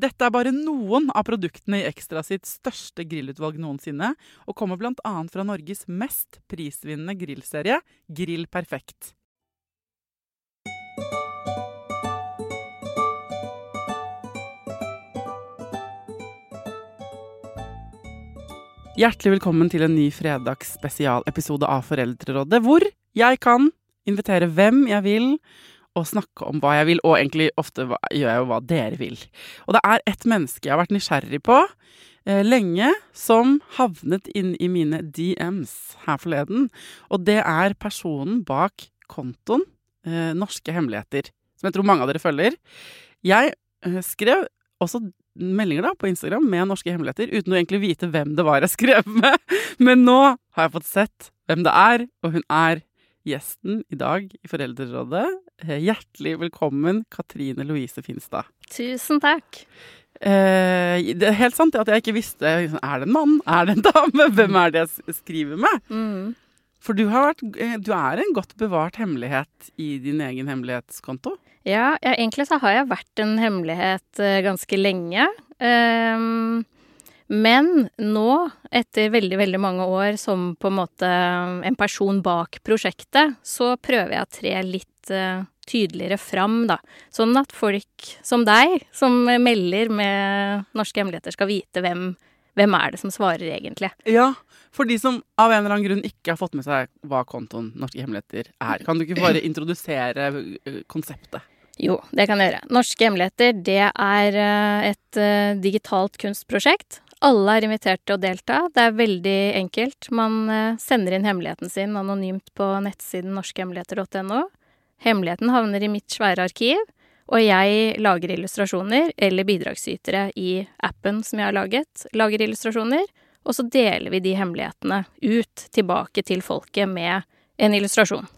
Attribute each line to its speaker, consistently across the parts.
Speaker 1: Dette er bare noen av produktene i Ekstra sitt største grillutvalg noensinne, og kommer bl.a. fra Norges mest prisvinnende grillserie, Grill Perfekt. Hjertelig velkommen til en ny fredagsspesialepisode av Foreldrerådet, hvor jeg kan invitere hvem jeg vil, og snakke om hva jeg vil, og egentlig ofte gjør jeg jo hva dere vil. Og det er ett menneske jeg har vært nysgjerrig på eh, lenge, som havnet inn i mine DMs her forleden. Og det er personen bak kontoen eh, Norske hemmeligheter, som jeg tror mange av dere følger. Jeg eh, skrev også meldinger da på Instagram med norske hemmeligheter, uten å egentlig vite hvem det var jeg skrev med. Men nå har jeg fått sett hvem det er, og hun er gjesten i dag i Foreldrerådet. Eh, Hjertelig velkommen, Katrine Louise Finstad.
Speaker 2: Tusen takk.
Speaker 1: Eh, det er helt sant at jeg ikke visste Er det en mann? Er det en dame? Hvem er det jeg skriver med?
Speaker 2: Mm.
Speaker 1: For du, har vært, eh, du er en godt bevart hemmelighet i din egen hemmelighetskonto.
Speaker 2: Ja, ja, egentlig så har jeg vært en hemmelighet eh, ganske lenge. Ehm, men nå, etter veldig, veldig mange år som på en måte en person bak prosjektet, så prøver jeg å tre litt eh, tydeligere fram, da. Sånn at folk som deg, som melder med norske hemmeligheter, skal vite hvem, hvem er det som svarer egentlig.
Speaker 1: Ja, for de som av en eller annen grunn ikke har fått med seg hva kontoen Norske hemmeligheter er, kan du ikke bare introdusere eh, konseptet?
Speaker 2: Jo, det kan jeg gjøre. Norske hemmeligheter, det er eh, et eh, digitalt kunstprosjekt. Alle er invitert til å delta. Det er veldig enkelt. Man eh, sender inn hemmeligheten sin anonymt på nettsiden norskehemmeligheter.no. Hemmeligheten havner i mitt svære arkiv, og jeg lager illustrasjoner, eller bidragsytere i appen som jeg har laget, lager illustrasjoner, og så deler vi de hemmelighetene ut tilbake til folket med en illustrasjon.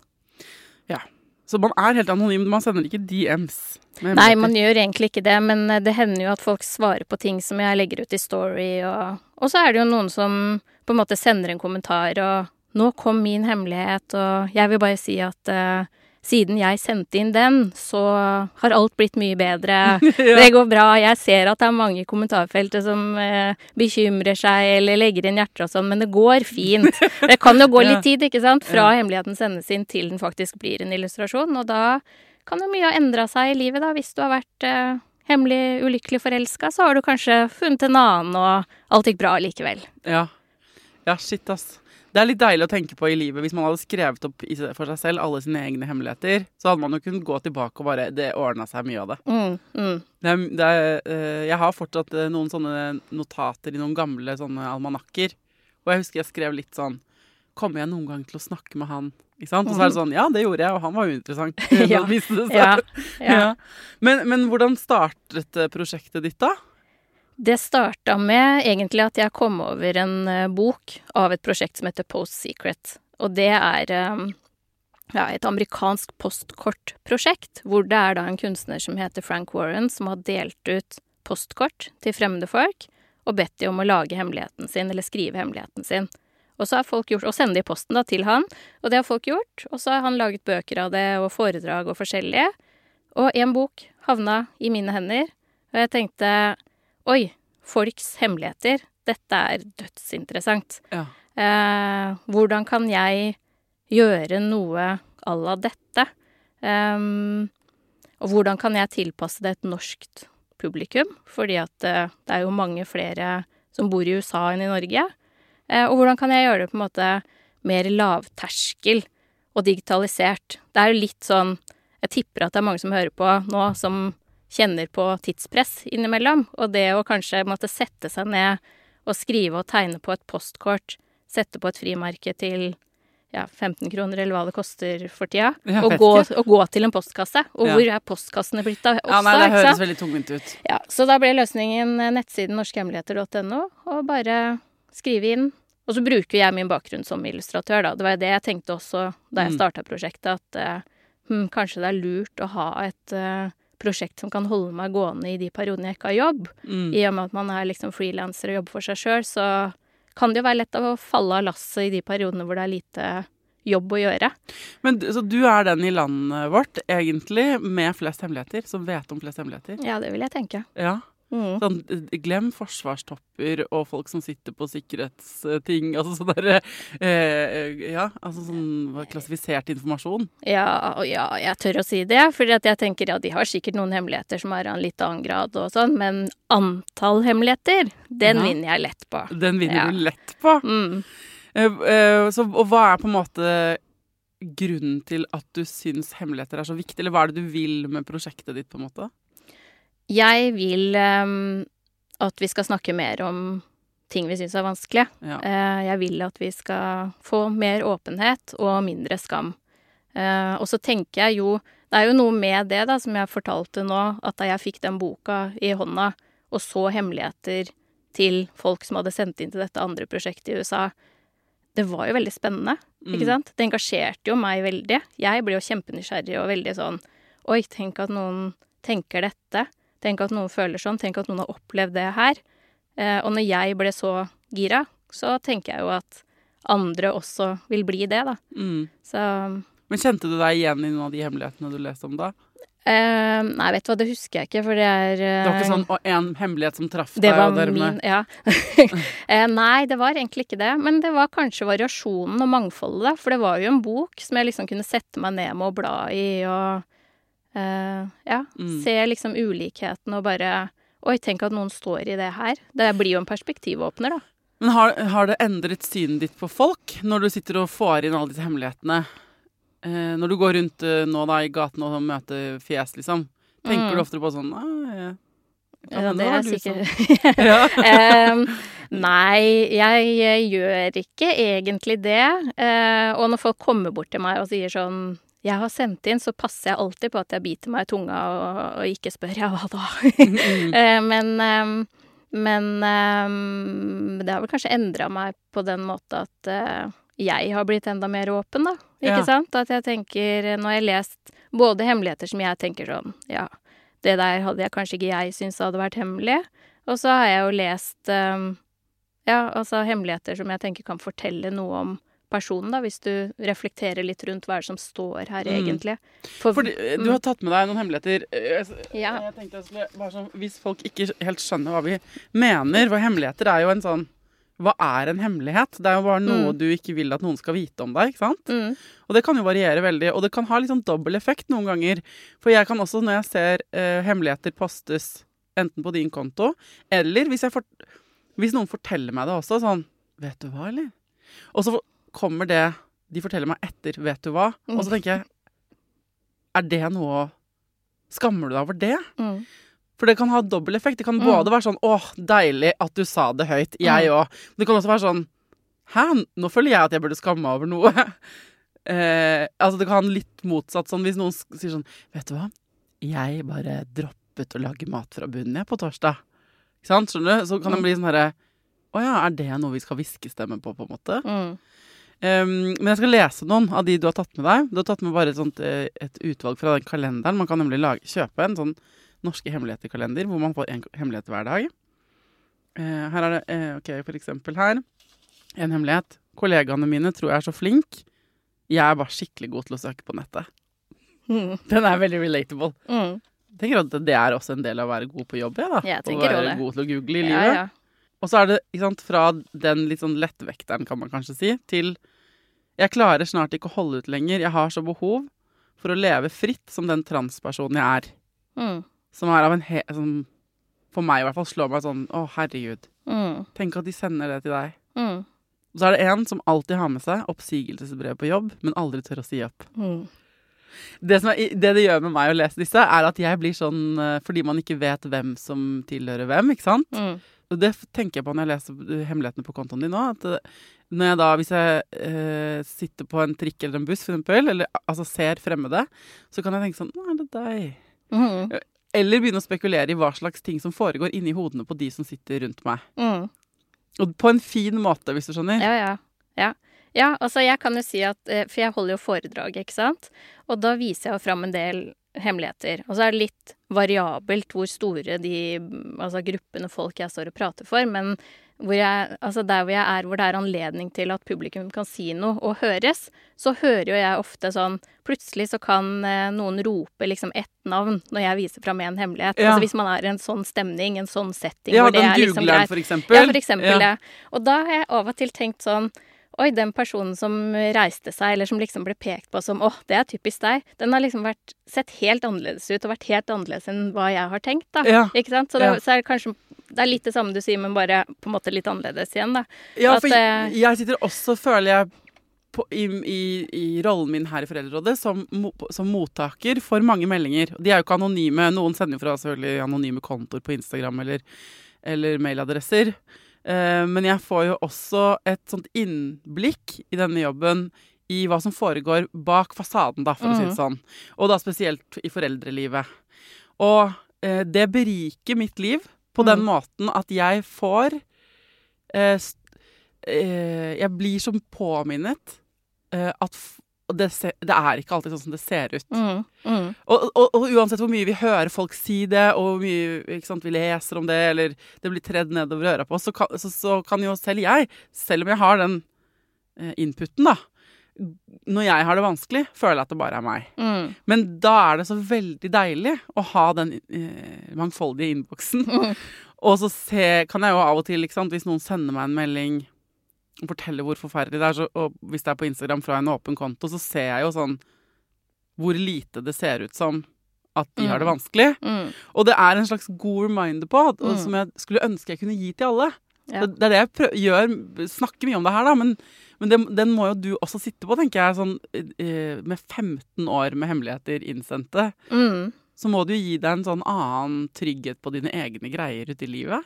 Speaker 1: Så man er helt anonym. Man sender ikke DMs.
Speaker 2: Nei, man gjør egentlig ikke det, men eh, det hender jo at folk svarer på ting som jeg legger ut i Story, og, og så er det jo noen som på en måte sender en kommentar, og 'nå kom min hemmelighet', og jeg vil bare si at eh, siden jeg sendte inn den, så har alt blitt mye bedre. Det går bra. Jeg ser at det er mange i kommentarfeltet som eh, bekymrer seg eller legger inn hjerter og sånn, men det går fint. Det kan jo gå
Speaker 1: Ja.
Speaker 2: litt tid, ikke sant, fra hemmeligheten sendes inn til den faktisk blir en illustrasjon, og da kan jo mye ha endra seg i livet, da. Hvis du har vært eh, hemmelig ulykkelig forelska, så har du kanskje funnet en annen, og alt gikk bra likevel.
Speaker 1: Ja. ja, shit, ass. Det er litt deilig å tenke på i livet. Hvis man hadde skrevet opp for seg selv alle sine egne hemmeligheter, så hadde man jo kunnet gå tilbake og bare Det ordna seg mye av det.
Speaker 2: Mm, mm.
Speaker 1: det, er, det er, eh, jeg har fortsatt eh, noen sånne notater i noen gamle sånne almanakker. Og jeg husker jeg skrev litt sånn Kommer jeg noen gang til å snakke med han? Ikke sant? Og så er det sånn Ja, det gjorde jeg, og han var uinteressant.
Speaker 2: Ja, ja. Ja.
Speaker 1: Men, men hvordan startet eh, prosjektet ditt, da?
Speaker 2: Det starta med egentlig at jeg kom over en eh, bok av et prosjekt som heter Post Secret. og det er um, ja, et amerikansk postkortprosjekt, hvor det er da en kunstner som heter Frank Warren, som har delt ut postkort til fremmede folk og bedt de om å lage hemmeligheten sin, eller skrive hemmeligheten sin. Og så har folk gjort, og sende i posten da til han, og det har folk gjort. Og så har han laget bøker av det, og foredrag og forskjellige. Og en bok havna i mine hender, og jeg tenkte oi, folks hemmeligheter, dette er dødsinteressant.
Speaker 1: Ja.
Speaker 2: Eh, hvordan kan jeg gjøre noe à la dette? Ehm, og hvordan kan jeg tilpasse det et norskt publikum? Fordi at eh, det er jo mange flere som bor i USA enn i Norge. Eh, og hvordan kan jeg gjøre det på en måte mer lavterskel og digitalisert? Det er jo litt sånn Jeg tipper at det er mange som hører på nå, som kjenner på tidspress innimellom. Og det å kanskje måtte sette seg ned og skrive og tegne på et postkort, sette på et frimerke til ja, 15 kroner, eller hva det koster for tida,
Speaker 1: ja,
Speaker 2: og gå, og gå til en postkasse. Og
Speaker 1: Ja.
Speaker 2: hvor er postkassene blitt av også?
Speaker 1: ja, nei, det høres veldig tungvint ut.
Speaker 2: Ja, så da ble løsningen eh, nettsiden norskehemmeligheter.no, og bare skrive inn. Og så bruker jeg min bakgrunn som illustratør, da. Det var jo det jeg tenkte også da jeg
Speaker 1: Mm.
Speaker 2: starta prosjektet, at uh, hm, kanskje det er lurt å ha et eh, prosjekt som kan holde meg gående i de periodene jeg ikke har jobb.
Speaker 1: Mm.
Speaker 2: I og med at man er liksom frilanser og jobber for seg sjøl, så kan det jo være lett å falle av lasset i de periodene hvor det er lite jobb å gjøre.
Speaker 1: Men Så du er den i landet vårt, egentlig, med flest hemmeligheter, som vet om flest hemmeligheter?
Speaker 2: Ja, det vil jeg tenke.
Speaker 1: Ja.
Speaker 2: Mm.
Speaker 1: Sånn, eh, glem forsvarstopper og folk som sitter på sikkerhetsting. Altså sånn derre eh, Ja, altså sånn klassifisert informasjon.
Speaker 2: Ja, og ja, jeg tør å si det, fordi jeg tenker ja, de har sikkert noen hemmeligheter som er av en litt annen grad og sånn, men antall hemmeligheter, den
Speaker 1: Ja.
Speaker 2: vinner jeg lett på.
Speaker 1: Den vinner
Speaker 2: Ja.
Speaker 1: du lett på.
Speaker 2: Mm.
Speaker 1: Eh, eh, så, og hva er på en måte grunnen til at du syns hemmeligheter er så viktig, eller hva er det du vil med prosjektet ditt, på en måte?
Speaker 2: Jeg vil ehm, at vi skal snakke mer om ting vi syns er vanskelig.
Speaker 1: Ja.
Speaker 2: Eh, jeg vil at vi skal få mer åpenhet og mindre skam. Eh, og så tenker jeg jo Det er jo noe med det, da, som jeg fortalte nå, at da jeg fikk den boka i hånda og så hemmeligheter til folk som hadde sendt inn til dette andre prosjektet i USA, det var jo veldig spennende, ikke
Speaker 1: Mm.
Speaker 2: sant? Det engasjerte jo meg veldig. Jeg ble jo kjempenysgjerrig og veldig sånn Oi, tenk at noen tenker dette. Tenk at noen føler sånn. Tenk at noen har opplevd det her. Eh, og når jeg ble så gira, så tenker jeg jo at andre også vil bli det, da.
Speaker 1: Mm.
Speaker 2: Så
Speaker 1: Men kjente du deg igjen i noen av de hemmelighetene du leste om da?
Speaker 2: eh, Nei, vet du hva, det husker jeg ikke, for det er
Speaker 1: Det var ikke
Speaker 2: eh,
Speaker 1: sånn «Å, en hemmelighet som traff
Speaker 2: Det
Speaker 1: deg,
Speaker 2: var
Speaker 1: og
Speaker 2: min, ja. eh, nei, det var egentlig ikke det. Men det var kanskje variasjonen og mangfoldet, da. For det var jo en bok som jeg liksom kunne sette meg ned med og bla i og eh, Ja.
Speaker 1: Mm.
Speaker 2: Se liksom ulikheten og bare Oi, tenk at noen står i det her. Det blir jo en perspektivåpner, da.
Speaker 1: Men har, har det endret synet ditt på folk når du sitter og får inn alle disse hemmelighetene? Eh, når du går rundt eh, nå da i gaten og møter fjes, liksom. Tenker
Speaker 2: Mm.
Speaker 1: du oftere på sånn
Speaker 2: ja,
Speaker 1: Ja,
Speaker 2: det er
Speaker 1: du som-»
Speaker 2: sikkert
Speaker 1: ja.
Speaker 2: Nei, jeg, jeg gjør ikke egentlig det. Uh, og når folk kommer bort til meg og sier sånn jeg har sendt inn, så passer jeg alltid på at jeg biter meg i tunga og, og ikke spør ja, hva da. Eh, men em, men em, det har vel kanskje endra meg på den måte at eh, jeg har blitt enda mer åpen, da. Ikke
Speaker 1: Ja.
Speaker 2: sant? At jeg tenker Nå har jeg lest både hemmeligheter som jeg tenker sånn Ja, det der hadde jeg kanskje ikke jeg syntes hadde vært hemmelig. Og så har jeg jo lest um, ja, altså hemmeligheter som jeg tenker kan fortelle noe om personen, da, hvis du reflekterer litt rundt hva er det som står her,
Speaker 1: Mm.
Speaker 2: egentlig. For,
Speaker 1: Fordi eh, du har tatt med deg noen hemmeligheter. Eh, Jeg,
Speaker 2: Ja.
Speaker 1: jeg tenkte jeg skulle bare sånn, Hvis folk ikke helt skjønner hva vi mener For hemmeligheter er jo en sånn Hva er en hemmelighet? Det er jo bare noe
Speaker 2: Mm.
Speaker 1: du ikke vil at noen skal vite om deg. ikke sant?
Speaker 2: mm,
Speaker 1: Og det kan jo variere veldig, og det kan ha litt sånn dobbel effekt noen ganger. For jeg kan også, når jeg ser uh, hemmeligheter postes enten på din konto, eller hvis, jeg fort, hvis noen forteller meg det også, sånn Vet du hva, eller? Og så kommer det de forteller meg etter Vet du hva? Og så tenker jeg Er det noe Skammer du deg over det?
Speaker 2: mm,
Speaker 1: For det kan ha dobbel effekt. Det kan
Speaker 2: Mm.
Speaker 1: både være sånn 'Å, deilig at du sa det høyt', jeg òg. Men det kan også være sånn 'Hæ, nå føler jeg at jeg burde skamme meg over noe'. Eh, altså Det kan ha litt motsatt sånn hvis noen sier sånn 'Vet du hva, jeg bare droppet å lage mat fra bunnen, jeg, på torsdag'. Ikke sant? Skjønner du? Så kan det
Speaker 2: Mm.
Speaker 1: bli sånn herre 'Å ja, er det noe vi skal hviskestemme på', på en måte?
Speaker 2: mm.
Speaker 1: Um, men jeg skal lese noen av de du har tatt med deg. Du har tatt med bare et, sånt, eh, et utvalg fra den kalenderen. Man kan nemlig lage, kjøpe en sånn norske hemmeligheter-kalender hvor man får en hemmelighet hver dag. Uh, her er det uh, ok, for eksempel her. En hemmelighet. Kollegaene mine tror jeg er så flink. Jeg er bare skikkelig god til å søke på nettet.
Speaker 2: Mm.
Speaker 1: Den er veldig relatable.
Speaker 2: Mm.
Speaker 1: Jeg tenker at det er også en del av å være god på jobb. Ja, da.
Speaker 2: Jeg
Speaker 1: Å være
Speaker 2: det.
Speaker 1: god til å google i
Speaker 2: Ja,
Speaker 1: livet.
Speaker 2: ja.
Speaker 1: Og så er det sant, fra den litt sånn lettvekteren, kan man kanskje si, til jeg klarer snart ikke å holde ut lenger. Jeg har så behov for å leve fritt som den transpersonen jeg er.
Speaker 2: Mm.
Speaker 1: Som er av en he... Som for meg i hvert fall slår meg sånn Å, herregud.
Speaker 2: Mm.
Speaker 1: Tenk at de sender det til deg.
Speaker 2: Mm.
Speaker 1: Og så er det en som alltid har med seg oppsigelsesbrev på jobb, men aldri tør å si opp.
Speaker 2: Mm.
Speaker 1: Det, som er, det det gjør med meg å lese disse, er at jeg blir sånn eh, Fordi man ikke vet hvem som tilhører hvem, ikke sant?
Speaker 2: Mm.
Speaker 1: Og det tenker jeg på når jeg leser hemmelighetene på kontoen din nå. At eh, når jeg da, hvis jeg eh, sitter på en trikk eller en buss, for eksempel, eller altså ser fremmede, så kan jeg tenke sånn Nå er det deg.
Speaker 2: Mm.
Speaker 1: Eller begynne å spekulere i hva slags ting som foregår inni hodene på de som sitter rundt meg.
Speaker 2: Mm.
Speaker 1: Og på en fin måte, hvis du skjønner.
Speaker 2: Ja, ja. Ja. ja, altså jeg kan jo si at eh, For jeg holder jo foredrag, ikke sant? Og da viser jeg jo fram en del hemmeligheter. Og så er det litt variabelt hvor store de altså gruppene folk jeg står og prater for, men hvor jeg, altså der hvor jeg er, hvor det er anledning til at publikum kan si noe og høres, så hører jo jeg ofte sånn Plutselig så kan eh, noen rope liksom ett navn når jeg viser fram en hemmelighet.
Speaker 1: Ja.
Speaker 2: Altså hvis man er i en sånn stemning, en sånn setting
Speaker 1: Ja,
Speaker 2: hvor det
Speaker 1: den
Speaker 2: er liksom
Speaker 1: googleren,
Speaker 2: greit.
Speaker 1: for eksempel.
Speaker 2: Ja, for eksempel
Speaker 1: Ja.
Speaker 2: ja. Og da har jeg av og til tenkt sånn Oi, den personen som reiste seg, eller som liksom ble pekt på som åh, det er typisk deg, den har liksom vært, sett helt annerledes ut og vært helt annerledes enn hva jeg har tenkt, da.
Speaker 1: Ja.
Speaker 2: Ikke sant? Så, det,
Speaker 1: Ja.
Speaker 2: så er det kanskje Det er litt det samme du sier, men bare på en måte litt annerledes igjen, da.
Speaker 1: Ja,
Speaker 2: At,
Speaker 1: for
Speaker 2: eh,
Speaker 1: jeg sitter også, føler jeg, på, i, i, i rollen min her i Foreldrerådet som, som mottaker for mange meldinger. De er jo ikke anonyme. Noen sender jo fra selvfølgelig anonyme kontoer på Instagram eller, eller mailadresser. Eh, men jeg får jo også et sånt innblikk i denne jobben i hva som foregår bak fasaden, da, for å si det sånn. Og da spesielt i foreldrelivet. Og eh, det beriker mitt liv på den måten at jeg får eh, eh, Jeg blir som påminnet eh, at det, se det er ikke alltid sånn som det ser ut.
Speaker 2: Mm, mm,
Speaker 1: Og, og, og uansett hvor mye vi hører folk si det, og hvor mye sant, vi leser om det, eller det blir tredd nedover øra på oss, så så, så kan jo selv jeg, selv om jeg har den eh, inputen, da Når jeg har det vanskelig, føler jeg at det bare er meg.
Speaker 2: mm,
Speaker 1: Men da er det så veldig deilig å ha den eh, mangfoldige innboksen. Og så se, kan jeg jo av og til, sant, hvis noen sender meg en melding og forteller hvor forferdelig det er, så, og hvis det er på Instagram fra en åpen konto, så ser jeg jo sånn hvor lite det ser ut som at de har det vanskelig.
Speaker 2: mm.
Speaker 1: Og det er en slags god reminder på, og
Speaker 2: Mm.
Speaker 1: som jeg skulle ønske jeg kunne gi til alle.
Speaker 2: Ja.
Speaker 1: Det, det er det jeg prøv, gjør, snakker mye om det her, da, men, men det, den må jo du også sitte på, tenker jeg. Sånn, eh, med 15 år med hemmeligheter innsendte,
Speaker 2: Mm.
Speaker 1: så må det jo gi deg en sånn annen trygghet på dine egne greier ute i livet.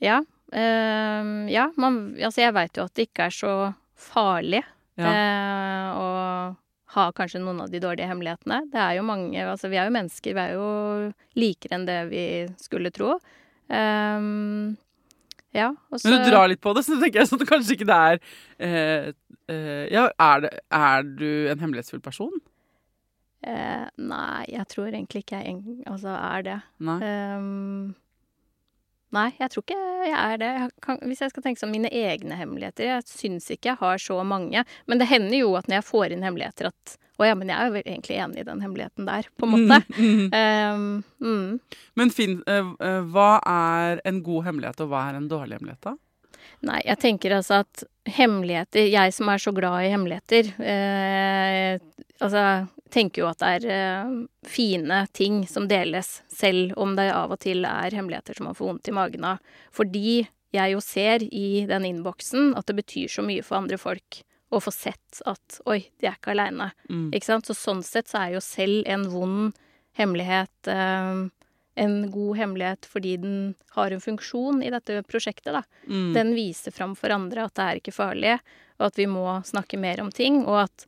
Speaker 2: Ja. ehm, ja, man, altså jeg veit jo at det ikke er så farlig
Speaker 1: Ja.
Speaker 2: eh, å ha kanskje noen av de dårlige hemmelighetene. Det er jo mange Altså, vi er jo mennesker, vi er jo likere enn det vi skulle tro. Ehm, ja, og så
Speaker 1: Men du drar litt på det, så tenker jeg sånn at kanskje ikke det er eh, eh, Ja, er, det, er du en hemmelighetsfull person?
Speaker 2: eh, Nei, jeg tror egentlig ikke jeg altså, er det.
Speaker 1: Nei.
Speaker 2: Ehm, nei, jeg tror ikke jeg er det. Jeg kan, hvis jeg skal tenke sånn mine egne hemmeligheter Jeg syns ikke jeg har så mange. Men det hender jo at når jeg får inn hemmeligheter, at Å ja, men jeg er jo egentlig enig i den hemmeligheten der, på en måte.
Speaker 1: Mm, mm. Men fin, eh, eh, hva er en god hemmelighet, og hva er en dårlig hemmelighet, da?
Speaker 2: Nei, jeg tenker altså at hemmeligheter Jeg som er så glad i hemmeligheter, eh, altså tenker jo at det er eh, fine ting som deles, selv om det av og til er hemmeligheter som man får vondt i magen av. Fordi jeg jo ser i den innboksen at det betyr så mye for andre folk å få sett at oi, de er ikke aleine.
Speaker 1: Mm.
Speaker 2: Ikke sant? Så sånn sett så er jo selv en vond hemmelighet eh, en god hemmelighet fordi den har en funksjon i dette prosjektet, da.
Speaker 1: Mm.
Speaker 2: Den viser fram for andre at det er ikke farlig, og at vi må snakke mer om ting. Og at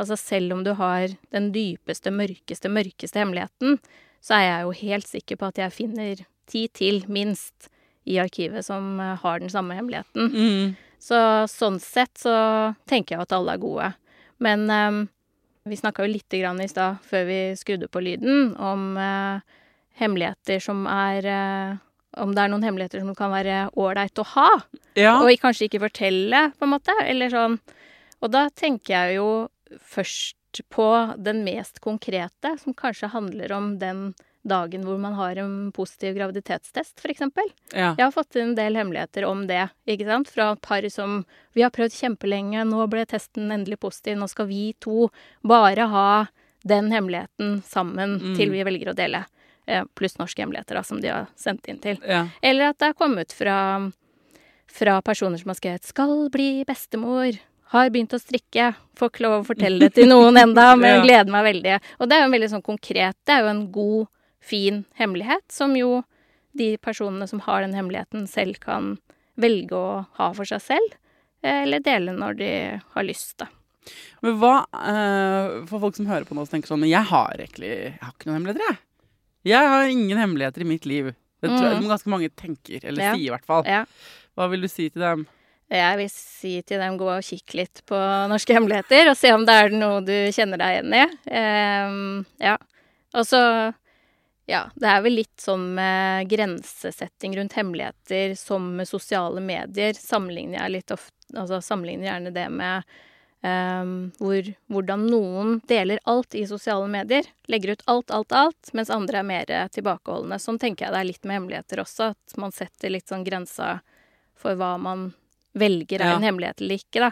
Speaker 2: altså, selv om du har den dypeste, mørkeste, mørkeste hemmeligheten, så er jeg jo helt sikker på at jeg finner ti til, minst, i arkivet som eh, har den samme hemmeligheten.
Speaker 1: Mm.
Speaker 2: Så sånn sett så tenker jeg at alle er gode. Men um, vi snakka jo lite grann i stad, før vi skrudde på lyden, om uh, hemmeligheter som er uh, Om det er noen hemmeligheter som kan være ålreit å ha,
Speaker 1: Ja.
Speaker 2: og kanskje ikke fortelle, på en måte. Eller sånn. Og da tenker jeg jo først på den mest konkrete, som kanskje handler om den dagen hvor man har en positiv graviditetstest, eksempel.
Speaker 1: ja.
Speaker 2: Jeg har fått en del hemmeligheter om det, ikke sant? Fra par som Vi har prøvd kjempelenge, nå ble testen endelig positiv, nå skal vi to bare ha den hemmeligheten sammen
Speaker 1: Mm.
Speaker 2: til vi velger å dele. Eh, Pluss norske hemmeligheter, da, som de har sendt inn til.
Speaker 1: ja.
Speaker 2: Eller at det er kommet fra, fra personer som har skrevet 'skal bli bestemor'. Har begynt å strikke. Får ikke lov å fortelle det til noen enda, men
Speaker 1: Ja.
Speaker 2: gleder meg veldig. Og det er jo en veldig sånn konkret Det er jo en god, fin hemmelighet som jo de personene som har den hemmeligheten, selv kan velge å ha for seg selv. eh, Eller dele når de har lyst, da.
Speaker 1: Men hva uh, For folk som hører på nå og tenker sånn Men jeg har egentlig Jeg har ikke noen hemmeligheter, jeg. Jeg har ingen hemmeligheter i mitt liv. Det tror jeg
Speaker 2: Mm.
Speaker 1: ganske mange tenker, eller
Speaker 2: Ja.
Speaker 1: sier i hvert fall.
Speaker 2: Ja.
Speaker 1: Hva vil du si til dem?
Speaker 2: Jeg vil si til dem gå og kikke litt på norske hemmeligheter, og se om det er noe du kjenner deg igjen i. Um, ja. Og så Ja, det er vel litt sånn med grensesetting rundt hemmeligheter som med sosiale medier. Sammenligner jeg litt ofte Altså sammenligner gjerne det med Um, hvor, hvordan noen deler alt i sosiale medier. Legger ut alt, alt, alt, mens andre er mer tilbakeholdne. Sånn tenker jeg det er litt med hemmeligheter også, at man setter litt sånn grensa for hva man velger er
Speaker 1: Ja.
Speaker 2: en hemmelighet eller ikke, da.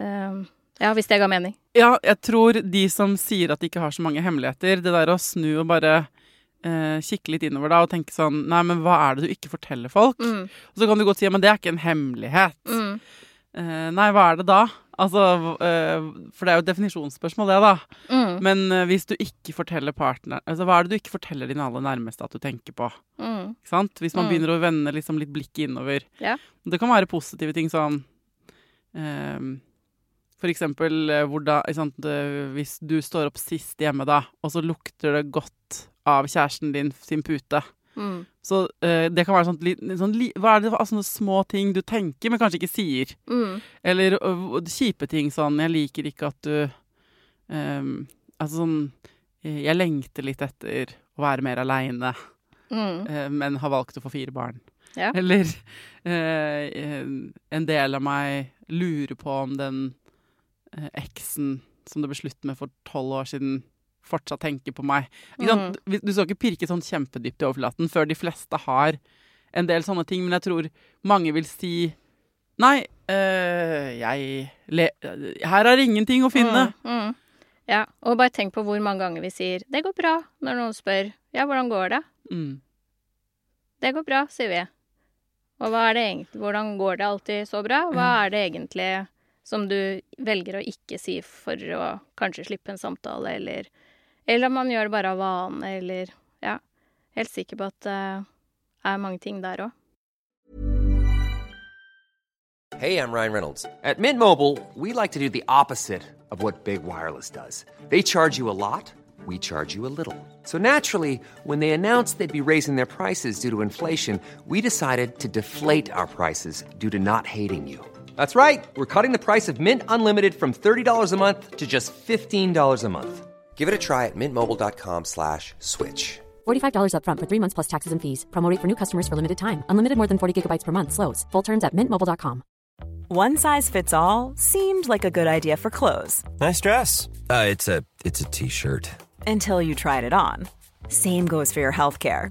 Speaker 2: Ehm, ja, hvis det ga mening.
Speaker 1: Ja, jeg tror de som sier at de ikke har så mange hemmeligheter, det der å snu og bare uh, kikke litt innover da og tenke sånn Nei, men hva er det du ikke forteller folk?
Speaker 2: Mm,
Speaker 1: Og så kan du godt si ja, men det er ikke en hemmelighet.
Speaker 2: mm,
Speaker 1: Uh, nei, hva er det da? Altså, eh, for det er jo et definisjonsspørsmål, det, da.
Speaker 2: mm,
Speaker 1: Men eh, hvis du ikke forteller partner Altså, hva er det du ikke forteller dine aller nærmeste at du tenker på?
Speaker 2: mm,
Speaker 1: Ikke sant? Hvis man
Speaker 2: Mm.
Speaker 1: begynner å vende liksom litt blikket innover.
Speaker 2: Ja.
Speaker 1: Det kan være positive ting sånn um, For eksempel eh, da, sant, hvis du står opp sist hjemme, da, og så lukter det godt av kjæresten din sin pute.
Speaker 2: Mm,
Speaker 1: Så uh, det kan være sånn, litt- sånn li- Hva er det for sånne små ting du tenker, men kanskje ikke sier?
Speaker 2: mm,
Speaker 1: Eller uh, kjipe ting sånn Jeg liker ikke at du um, Altså sånn eh, Jeg lengter litt etter å være mer aleine,
Speaker 2: mm,
Speaker 1: uh, men har valgt å få fire barn.
Speaker 2: Ja.
Speaker 1: Eller en- del av meg lurer på om den eksen som det ble slutt med for tolv år siden, fortsatt tenker på meg.
Speaker 2: Mm.
Speaker 1: Du skal ikke pirke sånn kjempedypt i overflaten før de fleste har en del sånne ting, men jeg tror mange vil si Nei, øh, jeg Her er ingenting å finne.
Speaker 2: Mm, mm. Ja, og bare tenk på hvor mange ganger vi sier 'det går bra' når noen spør 'ja, hvordan går det'?
Speaker 1: Mm.
Speaker 2: Det går bra, sier vi. Og hva er det egentlig Hvordan går det alltid så bra? Hva er det egentlig som du velger å ikke si for å kanskje slippe en samtale, eller Eller om man gjør det bare av vane, eller Ja. Helt sikker på at det er mange ting der òg.
Speaker 3: Hey, I'm Ryan Reynolds. At Mint Mobile, we like to do the opposite of what Big Wireless does. They charge you a lot, we charge you a little. So naturally, when they announced they'd be raising their prices due to inflation, we decided to deflate our prices due to not hating you. That's right. We're cutting the price of Mint Unlimited from $30 a month to just $15 a month. Give it a try at mintmobile.com slash switch.
Speaker 4: $45 upfront for three months plus taxes and fees. Promo rate for new customers for limited time. Unlimited more than 40 gigabytes per month. Slows. Full terms at mintmobile.com.
Speaker 5: One size fits all seemed like a good idea for clothes
Speaker 6: Nice dress. Uh, it's a it's a t-shirt.
Speaker 5: until you tried it on. Same goes for your healthcare.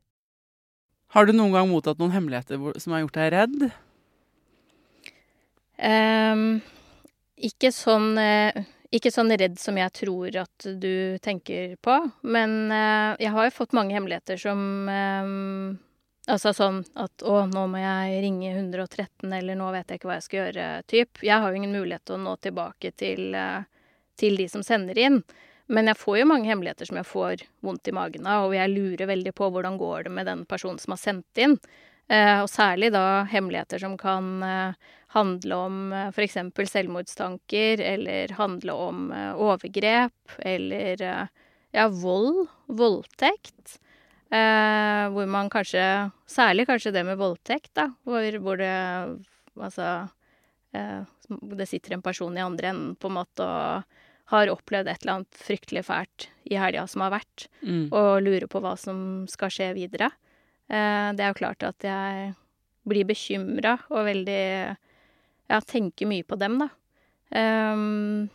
Speaker 1: Har du noen gang mottatt noen hemmeligheter som har gjort deg redd?
Speaker 2: Um, ikke sånn eh, Ikke sånn redd som jeg tror at du tenker på, men eh, jeg har jo fått mange hemmeligheter som um, Altså sånn at 'Å, nå må jeg ringe 113', eller 'Nå vet jeg ikke hva jeg skal gjøre', typ. Jeg har jo ingen mulighet til å nå tilbake til, eh, til de som sender inn. Men jeg får jo mange hemmeligheter som jeg får vondt i magen av, og jeg lurer veldig på hvordan går det med den personen som har sendt inn. Eh, og særlig da hemmeligheter som kan eh, handle om eh, f.eks. selvmordstanker, eller handle om eh, overgrep, eller eh, ja, vold, voldtekt. Eh, hvor man kanskje Særlig kanskje det med voldtekt, da, hvor, hvor det altså eh, Det sitter en person i andre enden på en måte og har opplevd et eller annet fryktelig fælt i helga som har vært, og lurer på hva som skal skje videre. Eh, det er jo klart at jeg blir bekymra og veldig Ja, tenker mye på dem, da. Ehm,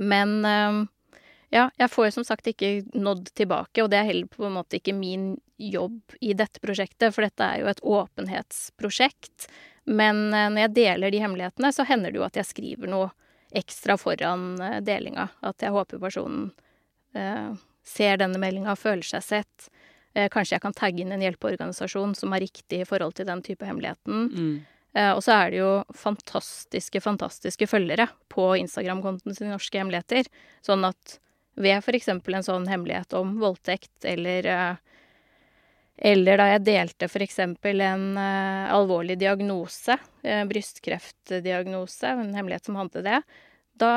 Speaker 2: men ehm, ja, jeg får jo som sagt ikke nådd tilbake, og det er heller på en måte ikke min jobb i dette prosjektet, for dette er jo et åpenhetsprosjekt. Men eh, når jeg deler de hemmelighetene, så hender det jo at jeg skriver noe ekstra foran eh, delinga. At jeg håper personen eh, ser denne meldinga føler seg sett. Eh, kanskje jeg kan tagge inn en hjelpeorganisasjon som har riktig i forhold til den type hemmeligheten.
Speaker 1: Mm.
Speaker 2: Og så er det jo fantastiske, fantastiske følgere på Instagram-kontoen til Norske Hemmeligheter. Sånn at ved eksempel en sånn hemmelighet om voldtekt, eller eh, eller da jeg delte eksempel en eh, alvorlig diagnose, eh, brystkreftdiagnose, en hemmelighet som handlet det, da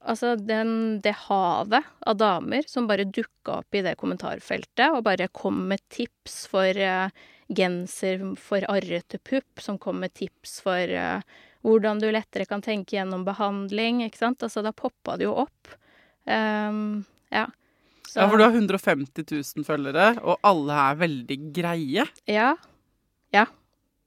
Speaker 2: Altså, den, det havet av damer som bare dukka opp i det kommentarfeltet og bare kom med tips for uh, genser for arrete pupp, som kom med tips for uh, hvordan du lettere kan tenke gjennom behandling, ikke sant. Altså, da poppa det jo opp. Um, ja. Så-
Speaker 1: Ja, for du har 150 000 følgere, og alle er veldig greie.
Speaker 2: Ja. Ja.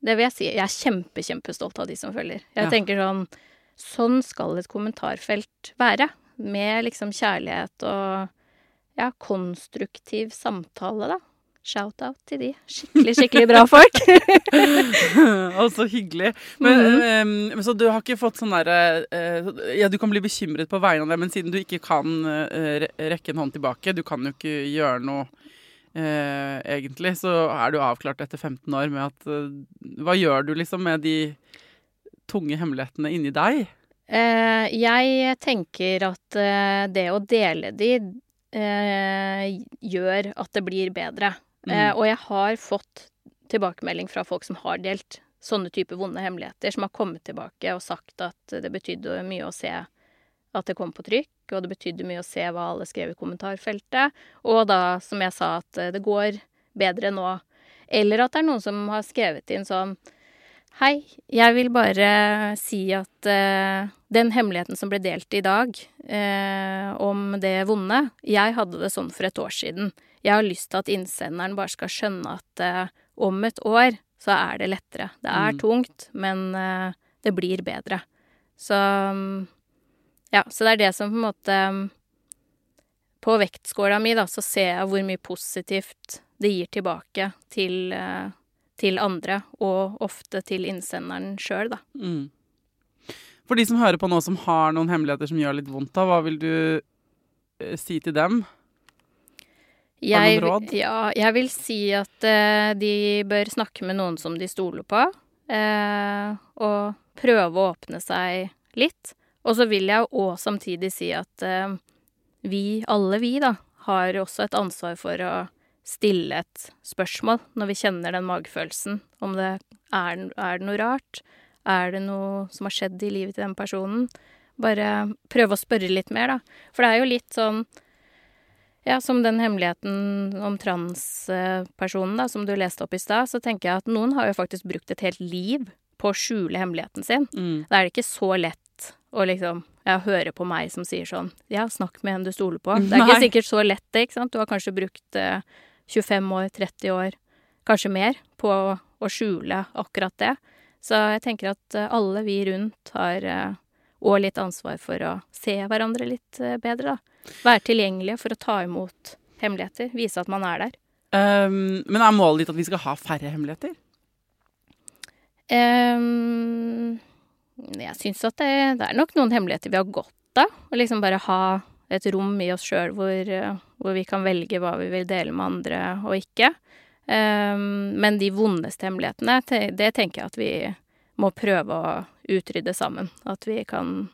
Speaker 2: Det vil jeg si. Jeg er kjempe, kjempestolt av de som følger. Jeg
Speaker 1: Ja.
Speaker 2: tenker sånn Sånn skal et kommentarfelt være. Med liksom kjærlighet og ja, konstruktiv samtale, da. Shout-out til de. Skikkelig, skikkelig bra folk.
Speaker 1: og så hyggelig. Men, eh, så du har ikke fått sånn derre uh, Ja, du kan bli bekymret på vegne av det, men siden du ikke kan uh, rekke en hånd tilbake, du kan jo ikke gjøre noe uh, egentlig, så er du avklart etter 15 år med at eh, Hva gjør du liksom med de tunge hemmelighetene inni deg?
Speaker 2: Jeg tenker at det å dele de eh, gjør at det blir bedre. Eh, og jeg har fått tilbakemelding fra folk som har delt sånne type vonde hemmeligheter, som har kommet tilbake og sagt at det betydde mye å se at det kom på trykk, og det betydde mye å se hva alle skrev i kommentarfeltet, og da, som jeg sa, at eh, det går bedre nå. Eller at det er noen som har skrevet inn sånn Hei, jeg vil bare si at uh, den hemmeligheten som ble delt i dag, uh, om det vonde Jeg hadde det sånn for et år siden. Jeg har lyst til at innsenderen bare skal skjønne at eh, om et år så er det lettere. Det er
Speaker 1: Mm.
Speaker 2: tungt, men eh, det blir bedre. Så Ja, så det er det som på en måte På vektskåla mi, da, så ser jeg hvor mye positivt det gir tilbake til eh, til andre, og ofte til innsenderen sjøl, da.
Speaker 1: Mm. For de som hører på nå som har noen hemmeligheter som gjør litt vondt, da, hva vil du eh, si til dem? Har du noen råd?
Speaker 2: Ja, jeg vil si at uh, de bør snakke med noen som de stoler på. uh, og prøve å åpne seg litt. Og så vil jeg òg samtidig si at uh, vi, alle vi, da, har også et ansvar for å stille et spørsmål når vi kjenner den magefølelsen. Om det er, er det noe rart? Er det noe som har skjedd i livet til den personen? Bare prøve å spørre litt mer, da. For det er jo litt sånn ja, som den hemmeligheten om transpersonen da, som du leste opp i stad, så tenker jeg at noen har jo faktisk brukt et helt liv på å skjule hemmeligheten sin.
Speaker 1: Mm.
Speaker 2: Da er det ikke så lett å liksom ja, høre på meg som sier sånn Ja, snakk med en du stoler på. Det er ikke
Speaker 1: Nei.
Speaker 2: sikkert så lett, det, ikke sant. Du har kanskje brukt eh, 25 år, 30 år, kanskje mer, på å skjule akkurat det. Så jeg tenker at eh, alle vi rundt har eh, og litt ansvar for å se hverandre litt eh, bedre, da. Være tilgjengelige for å ta imot hemmeligheter. Vise at man er der.
Speaker 1: Um, men er målet ditt at vi skal ha færre hemmeligheter?
Speaker 2: Um, jeg syns at det, det er nok noen hemmeligheter vi har godt av. Å liksom bare ha et rom i oss sjøl hvor, eh, hvor vi kan velge hva vi vil dele med andre og ikke. Um, men de vondeste hemmelighetene, det tenker jeg at vi må prøve å utrydde sammen. At vi kan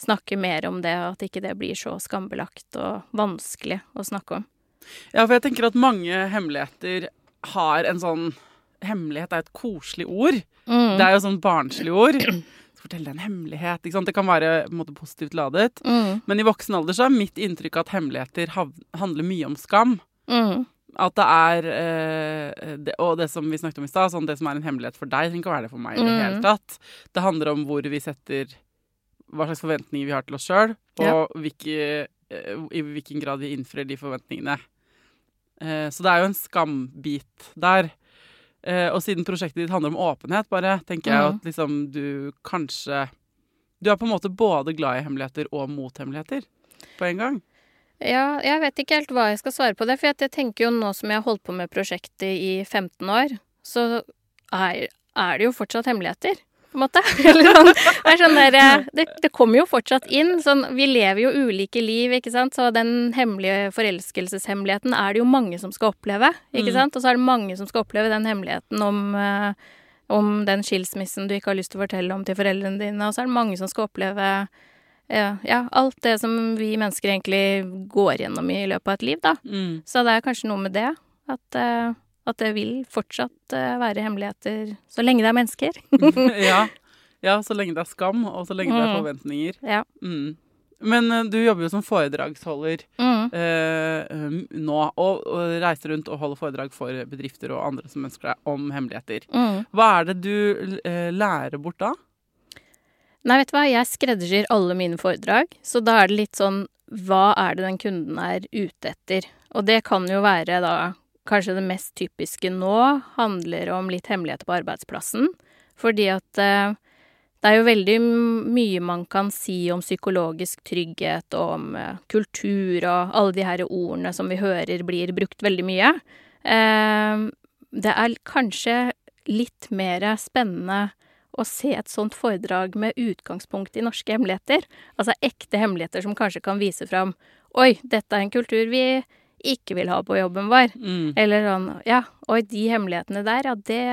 Speaker 2: snakke mer om det, at ikke det blir så skambelagt og vanskelig å snakke om.
Speaker 1: Ja, for jeg tenker at mange hemmeligheter har en sånn Hemmelighet er et koselig ord.
Speaker 2: Mm.
Speaker 1: Det er jo sånn barnslig ord. Fortell deg en hemmelighet. Ikke sant? Det kan være på en måte positivt ladet.
Speaker 2: Mm.
Speaker 1: Men i voksen alder så er mitt inntrykk at hemmeligheter handler mye om skam.
Speaker 2: Mm.
Speaker 1: At det er eh, det, Og det som vi snakket om i stad, sånn det som er en hemmelighet for deg, trenger ikke å være det for meg i det
Speaker 2: Mm.
Speaker 1: hele tatt. Det handler om hvor vi setter Hva slags forventninger vi har til oss sjøl, og
Speaker 2: Ja.
Speaker 1: hvilke, eh, i hvilken grad vi innfrir de forventningene. Eh, så det er jo en skambit der. Eh, og siden prosjektet ditt handler om åpenhet, bare tenker jeg
Speaker 2: Mm.
Speaker 1: at liksom du kanskje Du er på en måte både glad i hemmeligheter og mot hemmeligheter på en gang.
Speaker 2: Ja, jeg vet ikke helt hva jeg skal svare på det, for jeg tenker jo nå som jeg har holdt på med prosjektet i 15 år, så er, er det jo fortsatt hemmeligheter, på en måte. Eller sånn, sånn der, eh, det, det kommer jo fortsatt inn. Sånn, vi lever jo ulike liv, ikke sant, så den hemmelige forelskelseshemmeligheten er det jo mange som skal oppleve, ikke
Speaker 1: Mm.
Speaker 2: sant, og så er det mange som skal oppleve den hemmeligheten om eh, om den skilsmissen du ikke har lyst til å fortelle om til foreldrene dine, og så er det mange som skal oppleve ja, ja, alt det som vi mennesker egentlig går gjennom i løpet av et liv, da.
Speaker 1: Mm.
Speaker 2: Så det er kanskje noe med det. At, eh, at det vil fortsatt eh, være hemmeligheter så lenge det er mennesker.
Speaker 1: ja. ja, så lenge det er skam, og så lenge det er
Speaker 2: Mm.
Speaker 1: forventninger.
Speaker 2: ja.
Speaker 1: Mm. Men eh, du jobber jo som foredragsholder
Speaker 2: Mm.
Speaker 1: eh, um, nå, og, og reiser rundt og holder foredrag for bedrifter og andre som ønsker deg om hemmeligheter.
Speaker 2: Mm.
Speaker 1: Hva er det du lærer bort da?
Speaker 2: Nei, vet du hva, jeg skreddersyr alle mine foredrag, så da er det litt sånn hva er det den kunden er ute etter? Og det kan jo være da kanskje det mest typiske nå handler om litt hemmeligheter på arbeidsplassen. Fordi at eh, det er jo veldig mye man kan si om psykologisk trygghet og om eh, kultur og alle de her ordene som vi hører blir brukt veldig mye. Eh, det er kanskje litt mer spennende å se et sånt foredrag med utgangspunkt i norske hemmeligheter. Altså ekte hemmeligheter som kanskje kan vise fram Oi, dette er en kultur vi ikke vil ha på jobben vår.
Speaker 1: Mm.
Speaker 2: Eller sånn Ja, oi, de hemmelighetene der, ja, det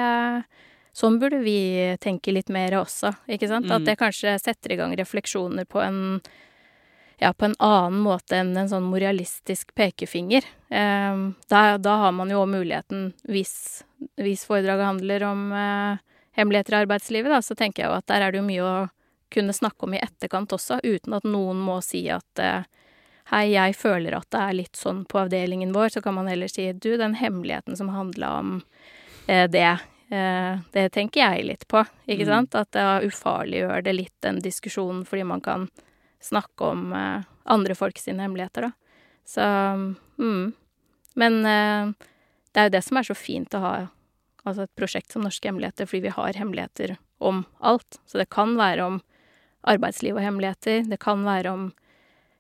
Speaker 2: Sånn burde vi tenke litt mer også, ikke sant?
Speaker 1: Mm.
Speaker 2: At det kanskje setter i gang refleksjoner på en ja, på en annen måte enn en sånn moralistisk pekefinger. Eh, da, da har man jo òg muligheten, hvis, hvis foredraget handler om eh, hemmeligheter i arbeidslivet, da, så tenker jeg jo at der er det jo mye å kunne snakke om i etterkant også, uten at noen må si at eh, hei, jeg føler at det er litt sånn på avdelingen vår, så kan man heller si du, den hemmeligheten som handla om eh, det, eh, det tenker jeg litt på, ikke
Speaker 1: Mm.
Speaker 2: sant? At det ufarliggjør det litt, den diskusjonen, fordi man kan snakke om eh, andre folk sine hemmeligheter, da. Så mm. Men eh, det er jo det som er så fint å ha altså et prosjekt som Norske hemmeligheter, fordi vi har hemmeligheter om alt. Så det kan være om arbeidsliv og hemmeligheter, det kan være om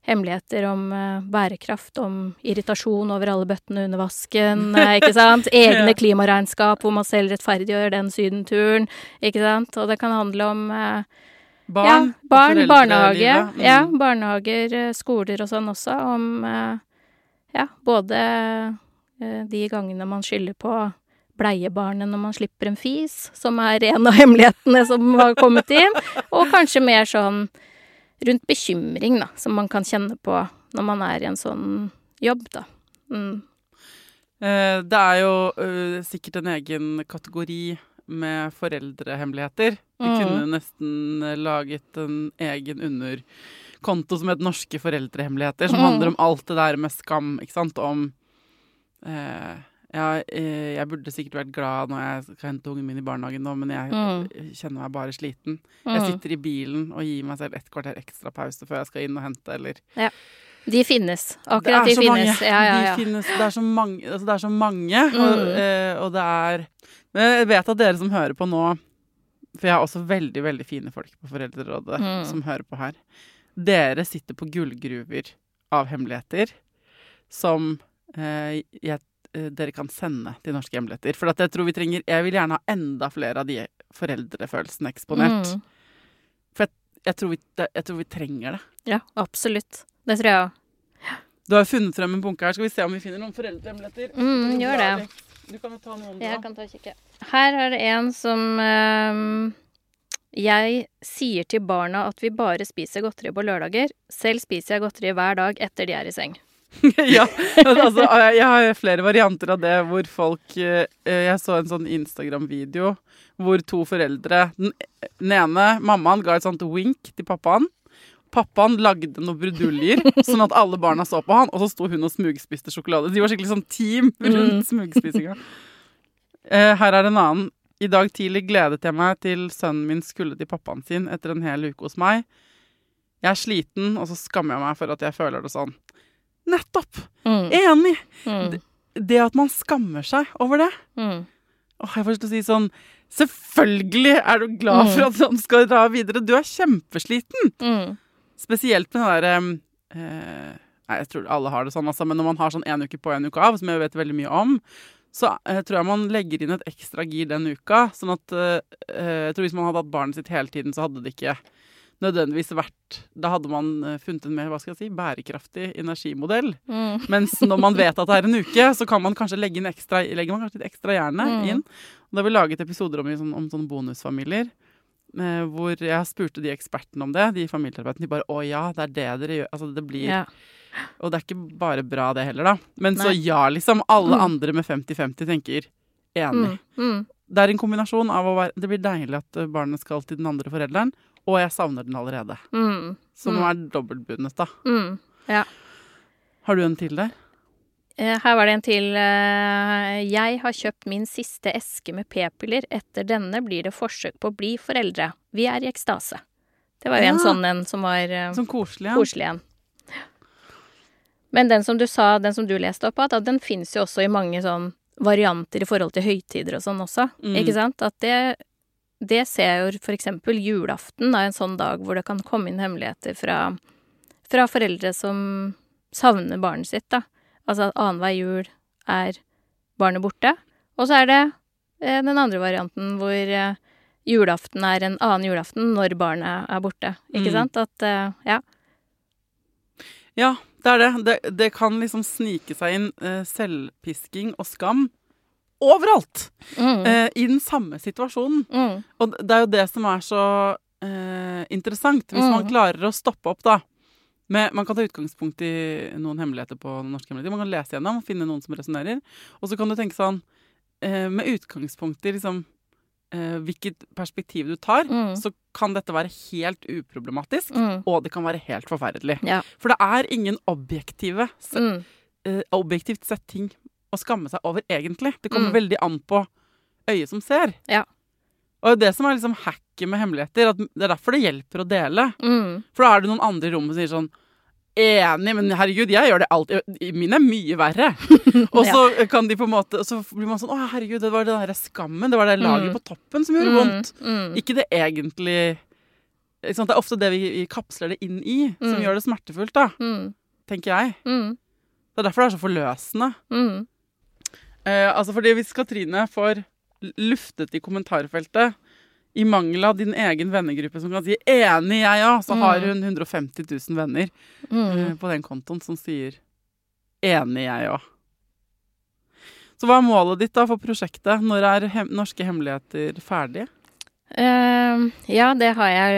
Speaker 2: hemmeligheter om eh, bærekraft, om irritasjon over alle bøttene under vasken, eh, ikke sant? Egne klimaregnskap hvor man selv rettferdiggjør den sydenturen, ikke sant? Og det kan handle om eh,
Speaker 1: Barn?
Speaker 2: ja, barn, barnehage.
Speaker 1: Mm.
Speaker 2: Ja, barnehager, eh, skoler og sånn også, om ja, både de gangene man skylder på bleiebarnet når man slipper en fis, som er en av hemmelighetene som har kommet inn, og kanskje mer sånn rundt bekymring, da, som man kan kjenne på når man er i en sånn jobb, da. Mm.
Speaker 1: Eh, Det er jo uh, sikkert en egen kategori med foreldrehemmeligheter. Vi
Speaker 2: Mm.
Speaker 1: kunne nesten laget en egen underkonto som het Norske foreldrehemmeligheter, som
Speaker 2: Mm.
Speaker 1: handler om alt det der med skam, ikke sant, om eh, ja, eh, jeg burde sikkert vært glad når jeg skal hente ungen min i barnehagen nå, men jeg
Speaker 2: Mm.
Speaker 1: eh, kjenner meg bare sliten. Jeg
Speaker 2: Mm.
Speaker 1: sitter i bilen og gir meg selv et kvarter ekstra pause før jeg skal inn og hente, eller
Speaker 2: De finnes. Akkurat de finnes. Ja, ja, ja.
Speaker 1: De finnes, det er så mange, altså det er så mange
Speaker 2: Mm.
Speaker 1: og, og det er Men jeg vet at dere som hører på nå For jeg har også veldig, veldig fine folk på Foreldrerådet
Speaker 2: Mm.
Speaker 1: som hører på her. Dere sitter på gullgruver av hemmeligheter som eh, jeg, eh, dere kan sende til Norske hjemligheter. For at jeg tror vi trenger Jeg vil gjerne ha enda flere av de foreldrefølelsene eksponert.
Speaker 2: Mm.
Speaker 1: For jeg, jeg, tror vi, jeg tror vi trenger det.
Speaker 2: Ja, absolutt. Det tror jeg òg.
Speaker 1: Du har jo funnet frem en bunke her. Skal vi se om vi finner noen foreldrehemmeligheter?
Speaker 2: Mm, gjør det.
Speaker 1: Du kan jo ta noen, du
Speaker 2: Jeg kan ta og kikke. Her er det en som ehm, Jeg sier til barna at vi bare spiser godteri på lørdager. Selv spiser jeg godteri hver dag etter de er i seng.
Speaker 1: ja, altså, jeg jeg har flere varianter av det hvor folk eh, Jeg så en sånn Instagram-video hvor to foreldre Den den ene, mammaen, ga et sånt wink til pappaen. Pappaen lagde noen bruduljer, sånn at alle barna så på han, og så sto hun og smugspiste sjokolade. De var skikkelig sånn team rundt smugspisinga. Eh, her er en annen. I dag tidlig gledet jeg meg til sønnen min skulle til pappaen sin etter en hel uke hos meg. Jeg er sliten, og så skammer jeg meg for at jeg føler det sånn. Nettopp!
Speaker 2: Mm.
Speaker 1: Enig!
Speaker 2: Mm.
Speaker 1: Det at man skammer seg over det.
Speaker 2: Mm.
Speaker 1: Åh, jeg får lyst til å si sånn Selvfølgelig er du glad for at han skal dra videre. Du er kjempesliten.
Speaker 2: Mm.
Speaker 1: Spesielt med den derre eh, Nei, jeg tror alle har det sånn, altså, men når man har sånn en uke på en uke av, som jeg vet veldig mye om, så eh, tror jeg man legger inn et ekstra gir den uka. Sånn at eh, Jeg tror hvis man hadde hatt barnet sitt hele tiden, så hadde det ikke nødvendigvis vært Da hadde man eh, funnet en mer hva skal jeg si, bærekraftig energimodell.
Speaker 2: Mm.
Speaker 1: Mens når man vet at det er en uke, så kan man kanskje legge inn ekstra, legger man kanskje litt ekstra hjerne
Speaker 2: Mm.
Speaker 1: inn. Og da har vi laget episoder om, sånn, om sånne bonusfamilier. Eh, hvor jeg spurte de ekspertene om det, de familieterapeutene. De bare 'Å ja, det er det dere gjør'. Altså det blir
Speaker 2: Ja.
Speaker 1: Og det er ikke bare bra, det heller, da. Men så ja, liksom. Alle
Speaker 2: Mm.
Speaker 1: andre med 50-50 tenker enig.
Speaker 2: Mm. Mm.
Speaker 1: Det er en kombinasjon av å være Det blir deilig at barnet skal til den andre forelderen, og jeg savner den allerede.
Speaker 2: Mm.
Speaker 1: Som
Speaker 2: Mm.
Speaker 1: er dobbeltbundet, da.
Speaker 2: Mm.
Speaker 1: Har du en til der?
Speaker 2: Eh, Her var det en til. eh, Jeg har kjøpt min siste eske med p-piller. Etter denne blir det forsøk på å bli foreldre. Vi er i ekstase. Det var jo en sånn en som var eh,
Speaker 1: Sånn koselig, ja.
Speaker 2: koselig en. Men den som du sa, den som du leste opp av, den fins jo også i mange sånn varianter i forhold til høytider og sånn også.
Speaker 1: Mm.
Speaker 2: Ikke sant? At det, det ser jeg jo for eksempel julaften er en sånn dag hvor det kan komme inn hemmeligheter fra, fra foreldre som savner barnet sitt, da. Altså at annenhver jul er barnet borte. Og så er det eh, den andre varianten hvor eh, julaften er en annen julaften når barnet er borte. Ikke
Speaker 1: Mm.
Speaker 2: sant? At eh, ja.
Speaker 1: Ja, det er det. det. Det kan liksom snike seg inn eh, selvpisking og skam overalt!
Speaker 2: Mm.
Speaker 1: Eh, I den samme situasjonen.
Speaker 2: Mm.
Speaker 1: Og det er jo det som er så eh, interessant, hvis man
Speaker 2: Mm.
Speaker 1: klarer å stoppe opp, da. Med, man kan ta utgangspunkt i noen hemmeligheter på norske hemmeligheter. Man kan lese gjennom og finne noen som resonnerer. Og så kan du tenke sånn eh, Med utgangspunkt i liksom eh, hvilket perspektiv du tar,
Speaker 2: Mm.
Speaker 1: så kan dette være helt uproblematisk.
Speaker 2: Mm.
Speaker 1: Og det kan være helt forferdelig.
Speaker 2: Ja.
Speaker 1: For det er ingen objektive
Speaker 2: Mm.
Speaker 1: eh, objektivt sett ting å skamme seg over, egentlig. Det kommer
Speaker 2: Mm.
Speaker 1: veldig an på øyet som ser.
Speaker 2: Ja.
Speaker 1: Og det som er liksom hacket med hemmeligheter, at det er derfor det hjelper å dele.
Speaker 2: Mm.
Speaker 1: For da er det noen andre i rommet som sier sånn Enig, men herregud, jeg gjør det alltid. Min er mye verre. Og så kan de på en måte Så blir man sånn Å, herregud, det var den derre skammen. Det var det laget
Speaker 2: Mm.
Speaker 1: på toppen som gjorde vondt.
Speaker 2: Mm.
Speaker 1: Ikke det egentlig ikke sant? Det er ofte det vi, vi kapsler det inn i, som
Speaker 2: Mm.
Speaker 1: gjør det smertefullt, da.
Speaker 2: Mm.
Speaker 1: Tenker jeg.
Speaker 2: Mm.
Speaker 1: Det er derfor det er så forløsende.
Speaker 2: Mm.
Speaker 1: Eh, altså fordi hvis Katrine får luftet i kommentarfeltet, i mangel av din egen vennegruppe som kan si 'enig, jeg òg', så har
Speaker 2: Mm.
Speaker 1: hun 150 000 venner eh,
Speaker 2: Mm.
Speaker 1: på den kontoen som sier Enig, jeg òg. Så hva er målet ditt da for prosjektet? Når er hem Norske hemmeligheter ferdig?
Speaker 2: Uh, ja, det har jeg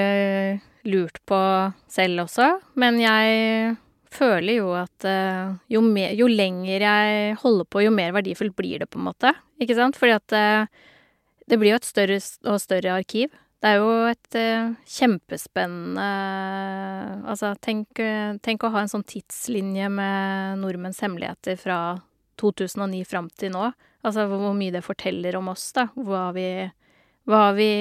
Speaker 2: eh, lurt på selv også. Men jeg føler jo at uh, jo, mer, jo lenger jeg holder på, jo mer verdifullt blir det, på en måte. Ikke sant? Fordi at uh, det blir jo et større og større arkiv. Det er jo et uh, kjempespennende Altså, tenk, tenk å ha en sånn tidslinje med nordmenns hemmeligheter fra 2009 fram til nå. Altså hvor hvor mye det forteller om oss, da. Hva vi, hva vi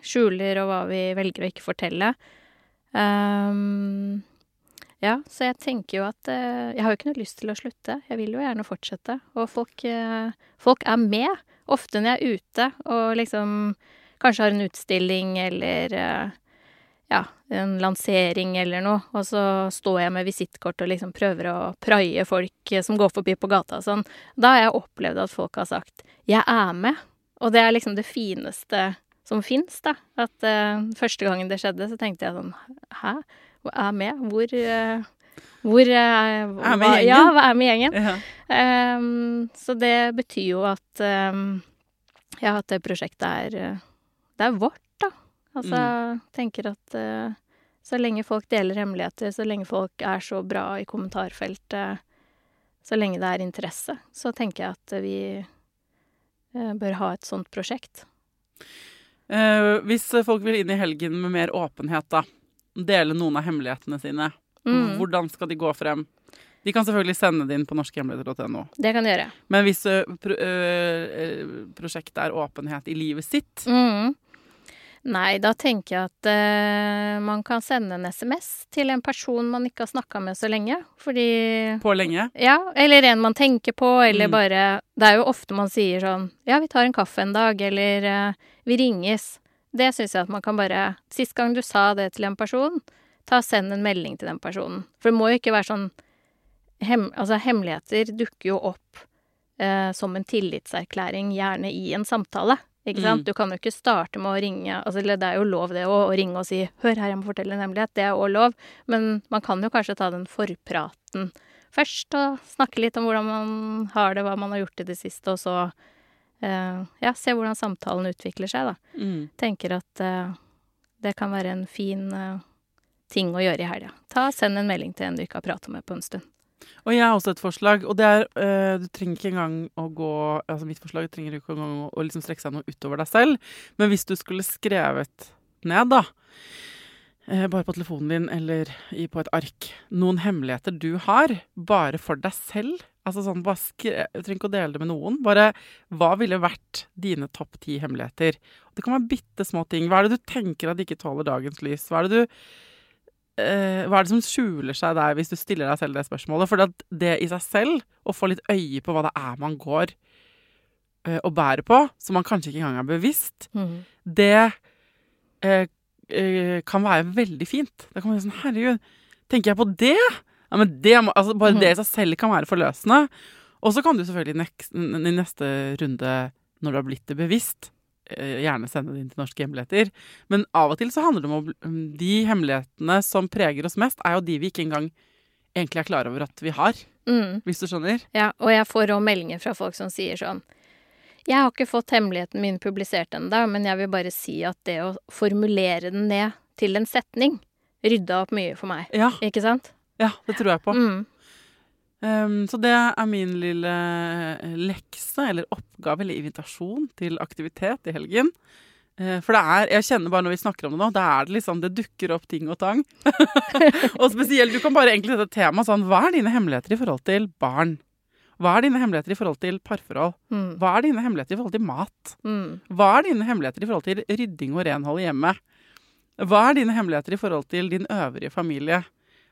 Speaker 2: skjuler, og hva vi velger å ikke fortelle. Ehm, ja, så jeg tenker jo at eh, Jeg har jo ikke noe lyst til å slutte. Jeg vil jo gjerne fortsette. Og folk, eh, folk er med. Ofte når jeg er ute og liksom kanskje har en utstilling eller eh, ja, en lansering eller noe, og så står jeg med visittkort og liksom prøver å praie folk eh, som går forbi på gata og sånn. Da har jeg opplevd at folk har sagt 'jeg er med', og det er liksom det fineste som fins, da. At eh, første gangen det skjedde, så tenkte jeg sånn 'hæ? Hva er med? Hvor eh, hvor eh,
Speaker 1: Er med gjengen.
Speaker 2: Ja, hva er med gjengen?
Speaker 1: Ja.
Speaker 2: Um, så det betyr jo at um, Ja, at det prosjektet er eh, Det er vårt, da. Altså, tenker at uh, så lenge folk deler hemmeligheter, så lenge folk er så bra i kommentarfeltet, så lenge det er interesse, så tenker jeg at vi uh, bør ha et sånt prosjekt.
Speaker 1: Uh, hvis folk vil inn i helgen med mer åpenhet, da. Dele noen av hemmelighetene sine.
Speaker 2: Mm.
Speaker 1: Hvordan skal de gå frem? De kan selvfølgelig sende det inn på norskehemmeligheter.no.
Speaker 2: Det kan de gjøre.
Speaker 1: Men hvis ø, pro, ø, prosjektet er åpenhet i livet sitt
Speaker 2: Mm. Nei, da tenker jeg at uh, man kan sende en SMS til en person man ikke har snakka med så lenge. Fordi
Speaker 1: på lenge
Speaker 2: Ja, eller en man tenker på, eller
Speaker 1: Mm.
Speaker 2: bare Det er jo ofte man sier sånn Ja, vi tar en kaffe en dag, eller uh, vi ringes. Det syns jeg at man kan bare Sist gang du sa det til en person, ta og send en melding til den personen. For det må jo ikke være sånn hem, Altså, hemmeligheter dukker jo opp eh, som en tillitserklæring, gjerne i en samtale. Ikke sant?
Speaker 1: Mm.
Speaker 2: Du kan jo ikke starte med å ringe altså, eller Det er jo lov det å, å ringe og si 'Hør her, jeg må fortelle en hemmelighet'. Det er òg lov. Men man kan jo kanskje ta den forpraten først, og snakke litt om hvordan man har det, hva man har gjort i det siste, og så ja, se hvordan samtalen utvikler seg, da.
Speaker 1: mm.
Speaker 2: Tenker at eh, det kan være en fin eh, ting å gjøre i helga. Ta Send en melding til en du ikke har prata med på en stund.
Speaker 1: Og jeg har også et forslag, og det er ø, Du trenger ikke engang å gå Altså mitt forslag trenger ikke engang å, å liksom strekke seg noe utover deg selv, men hvis du skulle skrevet ned, da eh, bare på telefonen din eller på et ark. Noen hemmeligheter du har, bare for deg selv. Altså sånn, bare Du trenger ikke å dele det med noen. Bare hva ville vært dine topp ti hemmeligheter? Det kan være bitte små ting. Hva er det du tenker at ikke tåler dagens lys? Hva er det du eh, hva er det som skjuler seg der, hvis du stiller deg selv det spørsmålet? For det i seg selv, å få litt øye på hva det er man går eh, og bærer på, som man kanskje ikke engang er bevisst, det eh, eh, kan være veldig fint. Da kan være sånn Herregud, tenker jeg på det? Ja, men det altså Bare det i seg selv kan være forløsende. Og så kan du selvfølgelig i neste runde, når du har blitt det bevisst, eh, gjerne sende det inn til Norske hemmeligheter. Men av og til så handler det om å um, De hemmelighetene som preger oss mest, er jo de vi ikke engang egentlig er klar over at vi har.
Speaker 2: Mm.
Speaker 1: Hvis du skjønner?
Speaker 2: Ja, og jeg får òg meldinger fra folk som sier sånn Jeg har ikke fått hemmeligheten min publisert ennå, men jeg vil bare si at det å formulere den ned til en setning rydda opp mye for meg.
Speaker 1: Ja,
Speaker 2: Ikke sant?
Speaker 1: ja det tror jeg på.
Speaker 2: Mm.
Speaker 1: Um, så det er min lille eh, lekse, eller oppgave, eller invitasjon til aktivitet i helgen. Eh, For det er, jeg kjenner bare når vi snakker om det nå, da er det liksom, det dukker opp ting og tang. og spesielt, du kan bare egentlig dette tema sånn, hva er dine hemmeligheter i forhold til barn? Hva er dine hemmeligheter i forhold til parforhold?
Speaker 2: Mm.
Speaker 1: Hva er dine hemmeligheter i forhold til mat?
Speaker 2: Mm.
Speaker 1: Hva er dine hemmeligheter i forhold til rydding og renhold i hjemmet? Hva er dine hemmeligheter i forhold til din øvrige familie?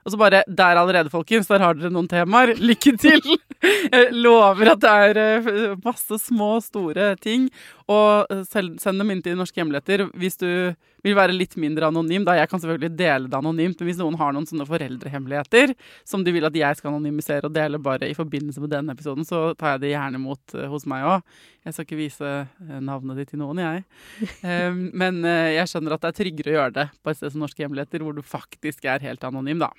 Speaker 1: Og så bare Der allerede, folkens, der har dere noen temaer. Lykke til! Jeg lover at det er eh, masse små store ting. Og eh, send dem inn til Norske hemmeligheter hvis du vil være litt mindre anonym. Da jeg kan selvfølgelig dele det anonymt, men hvis noen har noen sånne foreldrehemmeligheter som de vil at jeg skal anonymisere og dele bare i forbindelse med denne episoden, så tar jeg det gjerne imot eh, hos meg òg. Jeg skal ikke vise eh, navnet ditt til noen, jeg. Um, men eh, jeg skjønner at det er tryggere å gjøre det på et sted som Norske hemmeligheter, hvor du faktisk er helt anonym, da.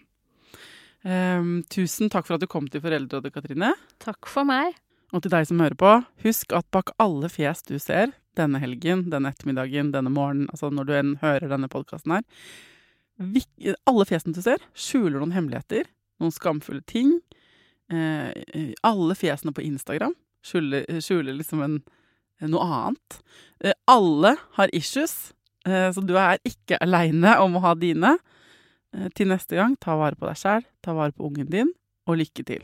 Speaker 1: Ehm, tusen takk for at du kom til Foreldrerådet, Katrine.
Speaker 2: Takk for meg.
Speaker 1: Og til deg som hører på, husk at bak alle fjes du ser denne helgen, denne ettermiddagen, denne morgenen, altså når du enn hører denne podkasten her Alle fjesene du ser, skjuler noen hemmeligheter, noen skamfulle ting. Eh, alle fjesene på Instagram skjuler, skjuler liksom en, noe annet. Eh, alle har issues, eh, så du er ikke aleine om å ha dine. Til neste gang, ta vare på deg sjæl, ta vare på ungen din, og lykke til.